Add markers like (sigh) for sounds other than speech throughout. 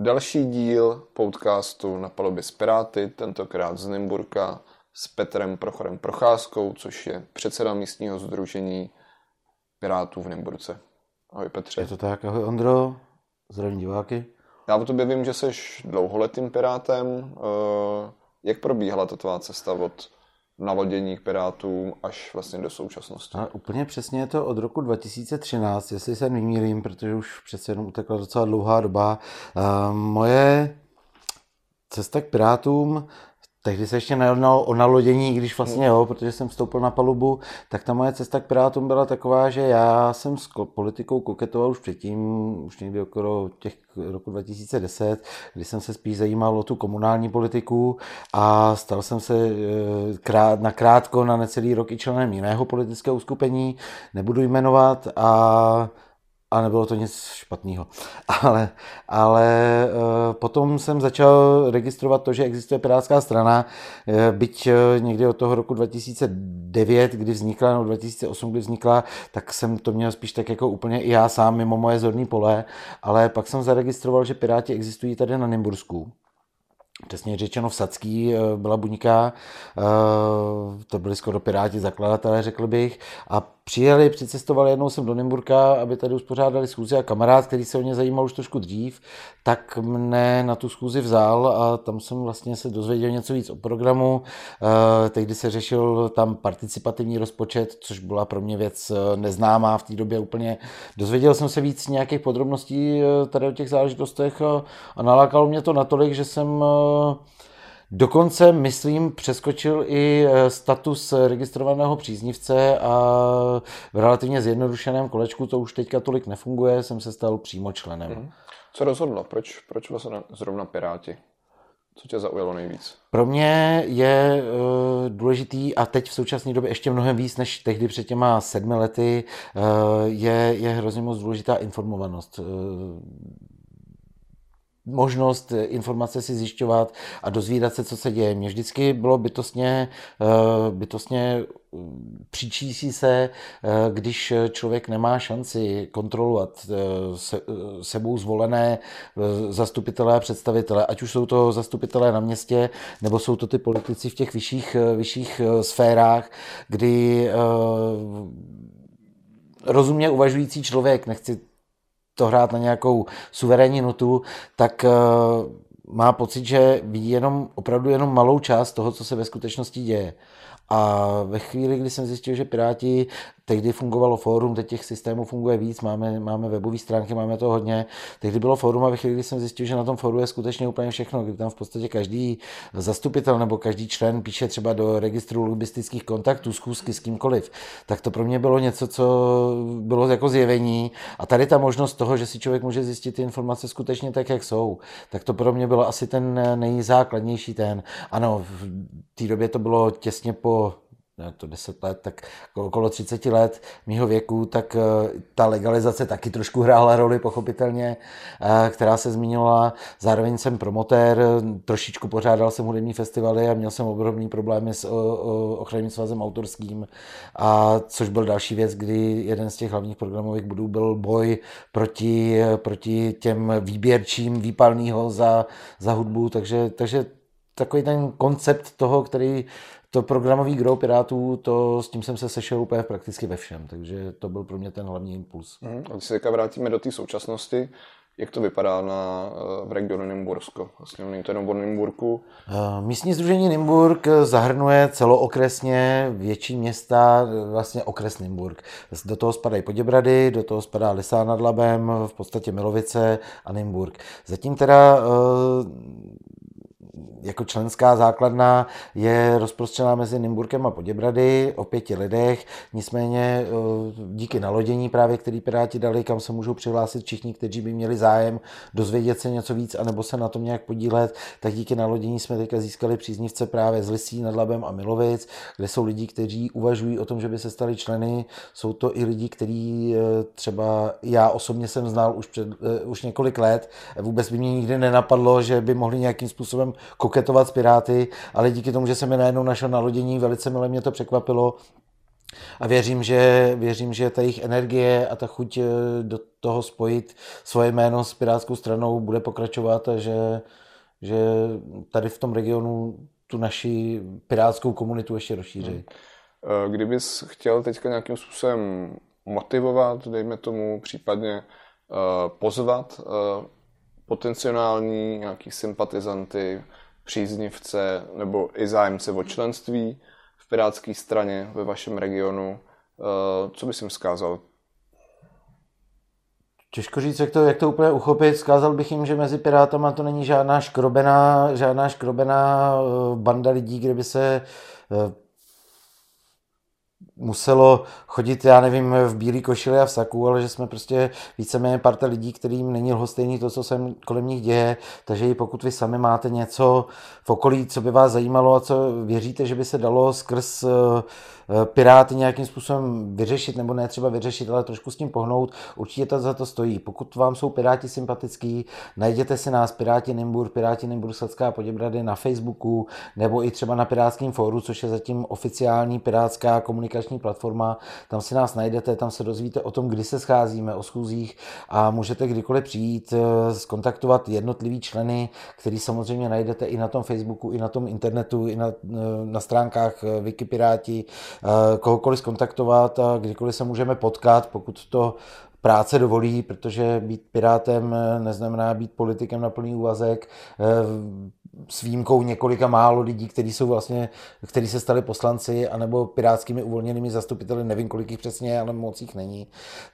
Další díl podcastu na palubě z Piráty, tentokrát z Nymburka s Petrem Prochorem Procházkou, což je předseda místního združení Pirátů v Nymburce. Ahoj Petře. Je to tak, ahoj Ondro, zdravím diváky. Já o tobě vím, že jsi dlouholetým Pirátem. Eh, jak probíhala ta tvá cesta od nalodění k Pirátům až vlastně do současnosti? A úplně přesně je to od roku 2013, jestli se nemýlím, protože už přece jenom utekla docela dlouhá doba. Uh, moje cesta k Pirátům Tehdy se ještě nejednalo o nalodění, i když vlastně jo, protože jsem vstoupil na palubu, tak ta moje cesta k Pirátům byla taková, že já jsem s politikou koketoval už předtím, už někdy okolo těch roku 2010, kdy jsem se spíš zajímal o tu komunální politiku a stal jsem se eh, krát, na krátko, na necelý rok i členem jiného politického uskupení, nebudu jmenovat a a nebylo to nic špatného. (laughs) Ale, ale eh, potom jsem začal registrovat to, že existuje Pirátská strana, eh, byť eh, někdy od toho roku 2009, kdy vznikla, nebo 2008, kdy vznikla, tak jsem to měl spíš tak jako úplně i já sám mimo moje zorní pole, ale pak jsem zaregistroval, že Piráti existují tady na Nymbursku. Přesně řečeno v Sadský eh, byla buňka, to byli skoro piráti zakladatelé, řekl bych, a přijeli, přicestovali jednou jsem do Nymburka, aby tady uspořádali schůzi a kamarád, který se o ně zajímal už trošku dřív, tak mne na tu schůzi vzal a tam jsem vlastně se dozvěděl něco víc o programu. Eh, tehdy se řešil tam participativní rozpočet, což byla pro mě věc neznámá v té době úplně. Dozvěděl jsem se víc nějakých podrobností tady o těch záležitostech a nalákalo mě to natolik, že jsem Dokonce, myslím, přeskočil i eh, status registrovaného příznivce a v relativně zjednodušeném kolečku, to už teďka tolik nefunguje, jsem se stal přímo členem. Hmm. Co rozhodlo? Proč, proč vlastně zrovna Piráti? Co tě zaujalo nejvíc? Pro mě je uh, důležitý a teď v současné době ještě mnohem víc než tehdy před těma sedmi lety uh, je, je hrozně moc důležitá informovanost. Uh, možnost eh, informace si zjišťovat a dozvídat se, co se děje. Mně vždycky bylo bytostně, eh, bytostně mm, přičísí se, eh, když člověk nemá šanci kontrolovat se, sebou zvolené zastupitelé a představitele, ať už jsou to zastupitelé na městě, nebo jsou to ty politici v těch vyšších, vyšších sférách, kdy rozumně uvažující člověk, nechci to hrát na nějakou suverénní notu, tak eh, má pocit, že ví jenom, opravdu jenom malou část toho, co se ve skutečnosti děje. A ve chvíli, kdy jsem zjistil, že Piráti Tehdy fungovalo fórum, teď těch systémů funguje víc, máme, máme webové stránky, máme to hodně. Tehdy bylo fórum a ve chvíli, kdy jsem zjistil, že na tom fóru je skutečně úplně všechno, kdy tam v podstatě každý zastupitel nebo každý člen píše třeba do registru lobistických kontaktů, schůzky s kýmkoliv, tak to pro mě bylo něco, co bylo jako zjevení. A tady ta možnost toho, že si člověk může zjistit ty informace skutečně tak, jak jsou, tak to pro mě bylo asi ten nejzákladnější ten. Ano, v té době to bylo těsně po ne, to 10 let, tak okolo 30 let mýho věku, tak eh, ta legalizace taky trošku hrála roli, pochopitelně, eh, která se zmínila. Zároveň jsem promotér, trošičku pořádal jsem hudební festivaly a měl jsem obrovný problémy s ochranným svazem autorským, a což byl další věc, kdy jeden z těch hlavních programových bodů byl boj proti, proti těm výběrčím výpalného za, za hudbu, takže, takže takový ten koncept toho, který to programový grow Pirátů, to s tím jsem se sešel úplně prakticky ve všem, takže to byl pro mě ten hlavní impuls. Mm, a když se vrátíme do té současnosti, jak to vypadá na, v regionu Nymbursko? Vlastně není to jenom o Nymburku. Eh, místní združení Nymburk zahrnuje celookresně větší města, vlastně okres Nymburk. Do toho spadají Poděbrady, do toho spadá Lisá nad Labem, v podstatě Milovice a Nymburk. Zatím teda eh, jako členská základna je rozprostřená mezi Nymburkem a Poděbrady o pěti lidech, nicméně eh, díky nalodění právě, který Piráti dali, kam se můžou přihlásit všichni, kteří by měli zájem dozvědět se něco víc, anebo se na tom nějak podílet, tak díky nalodění jsme teďka získali příznivce právě z Lisí nad Labem a Milovic, kde jsou lidi, kteří uvažují o tom, že by se stali členy. Jsou to i lidi, kteří eh, třeba já osobně jsem znal už, před, eh, už několik let. Vůbec by mě nikdy nenapadlo, že by mohli nějakým způsobem koketovat s Piráty, ale díky tomu, že jsem je najednou našel na lodění, velice milé mě to překvapilo, A věřím, že, věřím, že ta jejich energie a ta chuť do toho spojit svoje jméno s Pirátskou stranou bude pokračovat a že, že tady v tom regionu tu naši pirátskou komunitu ještě rozšíří. Hmm. Eh, kdybys chtěl teďka nějakým způsobem motivovat, dejme tomu, případně eh, pozvat eh, potenciální nějaký sympatizanty, příznivce nebo i zájemce o členství v pirátské straně ve vašem regionu, co bys jim vzkázal? Těžko říct, jak to, jak to úplně uchopit. Zkázal bych jim, že mezi Pirátama to není žádná škrobená, žádná škrobená banda lidí, kde by se muselo chodit, já nevím, v bílé košili a v saku, ale že jsme prostě víceméně parta lidí, kterým není lhostejný to, co se kolem nich děje, takže i pokud vy sami máte něco v okolí, co by vás zajímalo a co věříte, že by se dalo skrz uh, Piráty nějakým způsobem vyřešit, nebo ne třeba vyřešit, ale trošku s tím pohnout, určitě to za to stojí. Pokud vám jsou Piráti sympatický, najděte si nás Piráti Nimbur, Piráti Nimbur Sadská Poděbrady na Facebooku, nebo i třeba na Pirátském fóru, což je zatím oficiální pirátská komunikační platforma. Tam si nás najdete, tam se dozvíte o tom, kdy se scházíme, o schůzích a můžete kdykoliv přijít, skontaktovat eh, jednotlivý členy, který samozřejmě najdete i na tom Facebooku, i na tom internetu, i na, eh, na stránkách Wikipiráti, kohokoliv skontaktovat a kdykoliv se můžeme potkat, pokud to práce dovolí, protože být pirátem neznamená být politikem na plný úvazek s výjimkou několika málo lidí, kteří jsou vlastně, kteří se stali poslanci, anebo pirátskými uvolněnými zastupiteli, nevím, kolik jich přesně, ale moc jich není,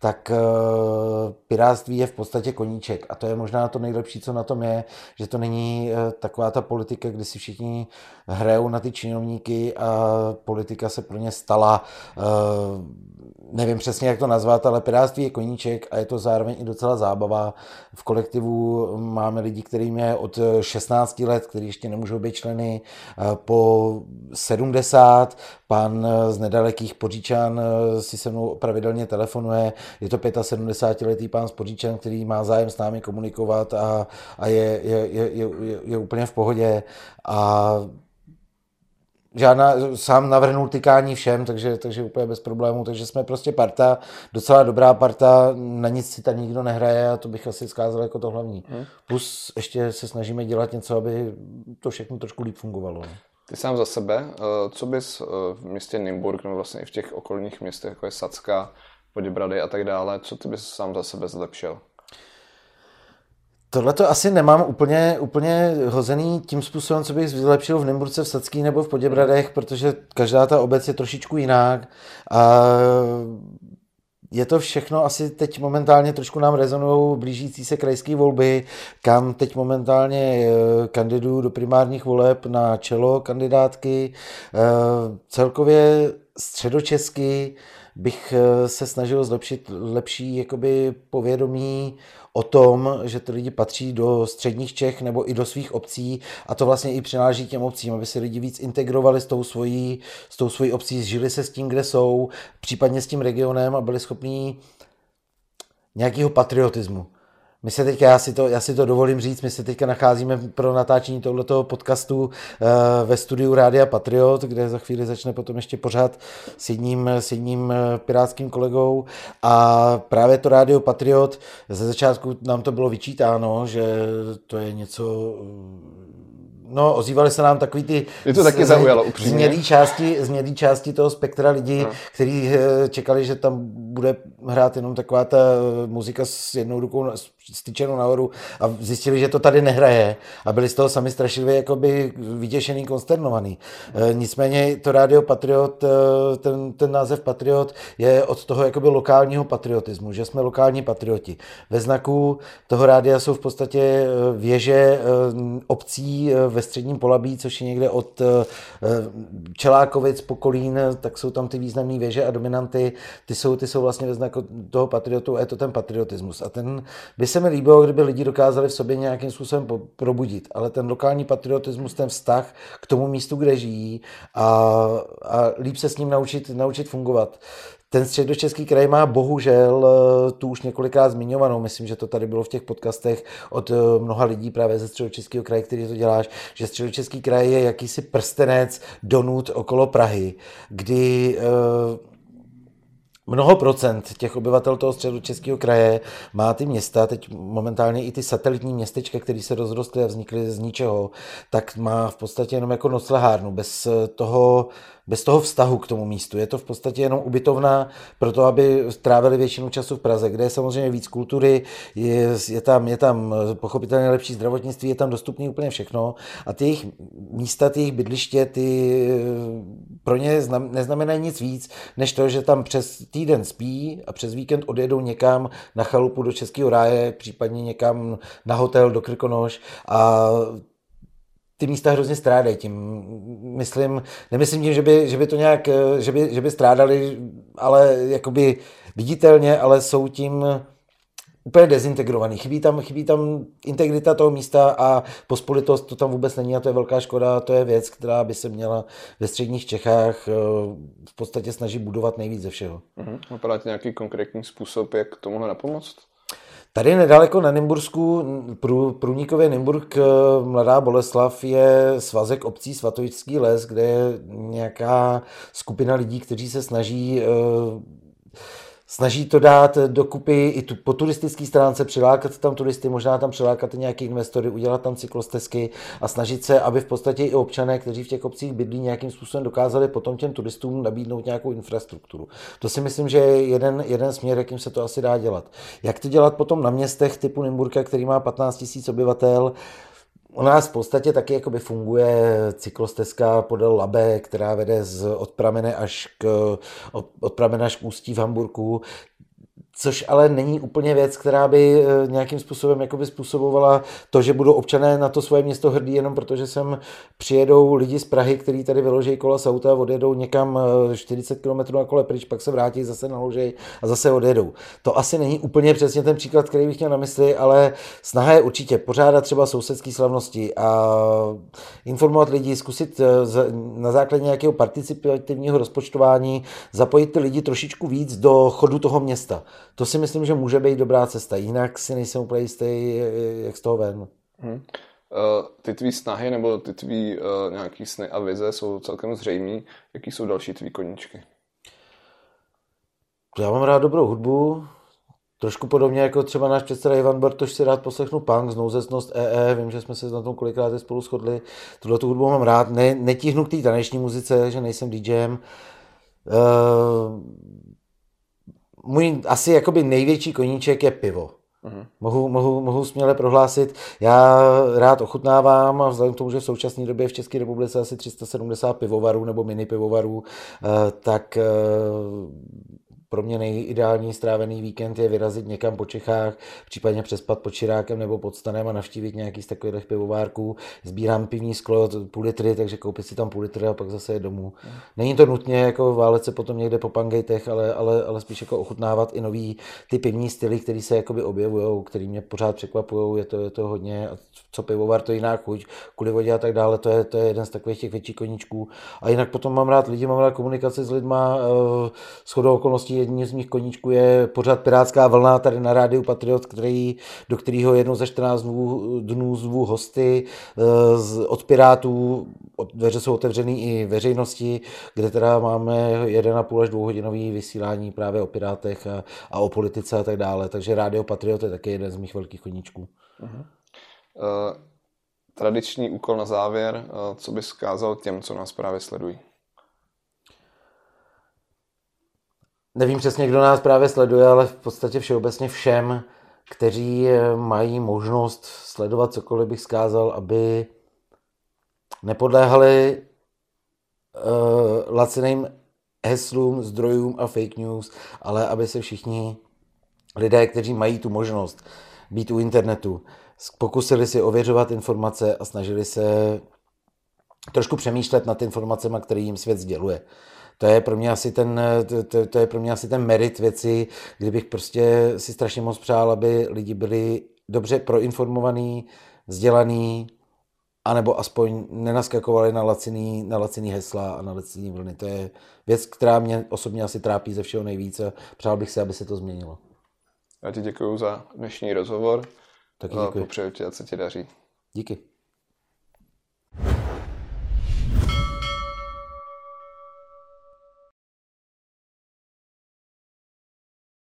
tak uh, pirátství je v podstatě koníček. A to je možná to nejlepší, co na tom je, že to není uh, taková ta politika, kdy si všichni hrajou na ty činovníky a politika se pro ně stala uh, nevím přesně, jak to nazvat, ale pirátství je koníček a je to zároveň i docela zábava. V kolektivu máme lidi, kterým je od 16 let, kteří ještě nemůžou být členy, po 70. Pan z nedalekých Poříčan si se mnou pravidelně telefonuje. Je to 75-letý pán z Poříčan, který má zájem s námi komunikovat a, a je, je, je, je, je úplně v pohodě. A žádná, sám navrhnul tykání všem, takže, takže úplně bez problémů, takže jsme prostě parta, docela dobrá parta, na nic si tam nikdo nehraje a to bych asi zkázal jako to hlavní. Hmm. Plus ještě se snažíme dělat něco, aby to všechno trošku líp fungovalo. No. Ty sám za sebe, eh, co bys eh, v městě Nymburk nebo vlastně i v těch okolních městech, jako je Sacka, Poděbrady a tak dále, co ty bys sám za sebe zlepšil? Tohle to asi nemám úplně, úplně hozený tím způsobem, co bych zlepšil v Nymburce, v Sadský nebo v Poděbradech, protože každá ta obec je trošičku jinak. A je to všechno asi teď momentálně trošku nám rezonují blížící se krajské volby, kam teď momentálně eh, kandiduju do primárních voleb na čelo kandidátky. Eh, celkově středočesky bych eh, se snažil zlepšit lepší jakoby povědomí o tom, že ty lidi patří do středních Čech nebo i do svých obcí a to vlastně i přináleží těm obcím, aby se lidi víc integrovali s tou svojí, s tou svojí obcí, žili se s tím, kde jsou, případně s tím regionem a byli schopní nějakého patriotismu. My se teďka, já si, to, já si to dovolím říct, my se teďka nacházíme pro natáčení tohoto podcastu uh, ve studiu Rádia Patriot, kde za chvíli začne potom ještě pořád s jedním, s jedním eh, pirátským kolegou a právě to Rádio Patriot, ze začátku nám to bylo vyčítáno, že to je něco No, ozývaly se nám takový ty... Je to taky zaujalo, upřímně. Změlý části, změlý části toho spektra lidí, no. kteří eh, čekali, že tam bude hrát jenom taková ta muzika s jednou rukou styčenou nahoru a zjistili, že to tady nehraje a byli z toho sami strašlivě jakoby vytěšený, konsternovaný. E, nicméně to rádio Patriot, e, ten, ten název Patriot je od toho jakoby lokálního patriotismu, že jsme lokální patrioti. Ve znaku toho rádia jsou v podstatě e, věže obcí ve středním Polabí, což je někde od Čelákovic po Kolín, tak jsou tam ty významné věže a dominanty, ty jsou, ty jsou vlastně ve znaku toho patriotu a je to ten patriotismus. A ten by se mi líbilo, kdyby lidi dokázali v sobě nějakým způsobem probudit, ale ten lokální patriotismus, ten vztah k tomu místu, kde žijí a, a líp se s ním naučit, naučit fungovat. Ten středočeský kraj má bohužel eh, tu už několikrát zmiňovanou, myslím, že to tady bylo v těch podcastech od eh, mnoha lidí právě ze středočeského kraje, který to děláš, že středočeský kraj je jakýsi prstenec donut okolo Prahy, kdy uh, mnoho procent těch obyvatel toho středu českého kraje má ty města, teď momentálně i ty satelitní městečka, které se rozrostly a vznikly z ničeho, tak má v podstatě jenom jako noclehárnu, bez toho, bez toho vztahu k tomu místu. Je to v podstatě jenom ubytovna pro to, aby trávili většinu času v Praze, kde je samozřejmě víc kultury, je, je, tam, je tam pochopitelně lepší zdravotnictví, je tam dostupné úplně všechno a ty jejich místa, ty jejich bydliště, ty pro ně neznamenají nic víc, než to, že tam přes týden spí a přes víkend odjedou někam na chalupu do Českého ráje, případně někam na hotel do Krkonoš a ty místa hrozně strádají tím. Myslím, nemyslím tím, že by, že by to nějak, že by, že by strádali, ale jakoby viditelně, ale jsou tím úplně dezintegrovaný. Chybí tam, chybí tam integrita toho místa a pospolitost to tam vůbec není a to je velká škoda. To je věc, která by se měla ve středních Čechách eh, v podstatě snažit budovat nejvíc ze všeho. Uh-huh. Napadá nějaký konkrétní způsob, jak tomuhle napomoct? Tady nedaleko na Nymbursku, prů, průnikově Nymburk, eh, Mladá Boleslav, je svazek obcí Svatojický les, kde je nějaká skupina lidí, kteří se snaží uh, snaží to dát dokupy i tu, po turistické stránce, přilákat tam turisty, možná tam přilákat nějaké investory, udělat tam cyklostezky a snažit se, aby v podstatě i občané, kteří v těch obcích bydlí, nějakým způsobem dokázali potom těm turistům nabídnout nějakou infrastrukturu. To si myslím, že je jeden, jeden směr, jakým se to asi dá dělat. Jak to dělat potom na městech typu Nymburka, který má 15 000 obyvatel, u nás v podstatě taky jakoby funguje cyklostezka podél Labe, která vede z, od pramene až k, od, až k Ústí v Hamburku což ale není úplně věc, která by eh, nějakým způsobem jakoby způsobovala to, že budou občané na to svoje město hrdí jenom protože sem přijedou lidi z Prahy, kteří tady vyloží kola z auta, odjedou někam 40 eh, km na kole pryč, pak se vrátí, zase naloží a zase odjedou. To asi není úplně přesně ten příklad, který bych měl na mysli, ale snaha je určitě pořádat třeba sousedské slavnosti a informovat lidi, zkusit eh, na základě nějakého participativního rozpočtování zapojit ty lidi trošičku víc do chodu toho města to si myslím, že může být dobrá cesta. Jinak si nejsem úplně jistý, jak z toho ven. Hmm. Uh, ty tvý snahy nebo ty tvý uh, nějaký sny a vize jsou celkem zřejmý. Jaký jsou další tvý koníčky? Já mám rád dobrou hudbu, Trošku podobně jako třeba náš předseda Ivan Bartoš si rád poslechnu punk, znouzecnost EE, vím, že jsme se na tom kolikrát spolu shodli. Tuhle tu hudbu mám rád, ne, netíhnu k té taneční muzice, že nejsem DJem. Uh, můj asi jakoby největší koníček je pivo. Uh-huh. Mohu, mohu, mohu směle prohlásit, já rád ochutnávám a vzhledem k tomu, že v současné době v České republice asi 370 pivovarů nebo mini pivovarů, eh, tak eh, pro mě nejideální strávený víkend je vyrazit někam po Čechách, případně přespat pod Čirákem nebo pod Stanem a navštívit nějaký z takových pivovárků. Sbírám pivní sklo, půl litry, takže koupit si tam půl litry a pak zase je domů. Není to nutně jako válet se potom někde po pangejtech, ale, ale, ale spíš jako ochutnávat i nový ty pivní styly, které se jakoby objevují, které mě pořád překvapují. Je to, je to hodně, co pivovar, to jiná chuť, kvůli vodě a tak dále, to je, to je jeden z takových těch větších koníčků. A jinak potom mám rád lidi, mám rád komunikaci s lidma, uh, shodou okolností jedním z mých koníčků je pořád Pirátská vlna tady na rádiu Patriot, který, do kterého jednou za 14 dnů, dnů zvu hosty eh, z, od Pirátů, od, dveře jsou otevřený i veřejnosti, kde teda máme 1,5 až 2 hodinový vysílání právě o Pirátech a, a o politice a tak dále. Takže rádio Patriot je taky jeden z mých velkých koníčků. Uh-huh. Uh, tradiční úkol na závěr, uh, co bys zkázal těm, co nás právě sledují? Nevím přesně, kdo nás právě sleduje, ale v podstatě všeobecně všem, kteří eh, mají možnost sledovat cokoliv bych zkázal, aby nepodléhali uh, laciným heslům, zdrojům a fake news, ale aby se všichni lidé, kteří mají tu možnost být u internetu, pokusili si ověřovat informace a snažili se trošku přemýšlet nad informacemi, které jim svět sděluje to je pro mě asi ten, to, to je pro mě asi ten merit věci, kdybych prostě si strašně moc přál, aby lidi byli dobře proinformovaní, vzdělaný, anebo aspoň nenaskakovali na laciný, na laciný hesla a na laciný vlny. To je věc, která mě osobně asi trápí ze všeho nejvíce. Přál bych si, aby se to změnilo. Já ti děkuji za dnešní rozhovor. Taky děkuji. Popřeju ti, ať se ti daří. Díky.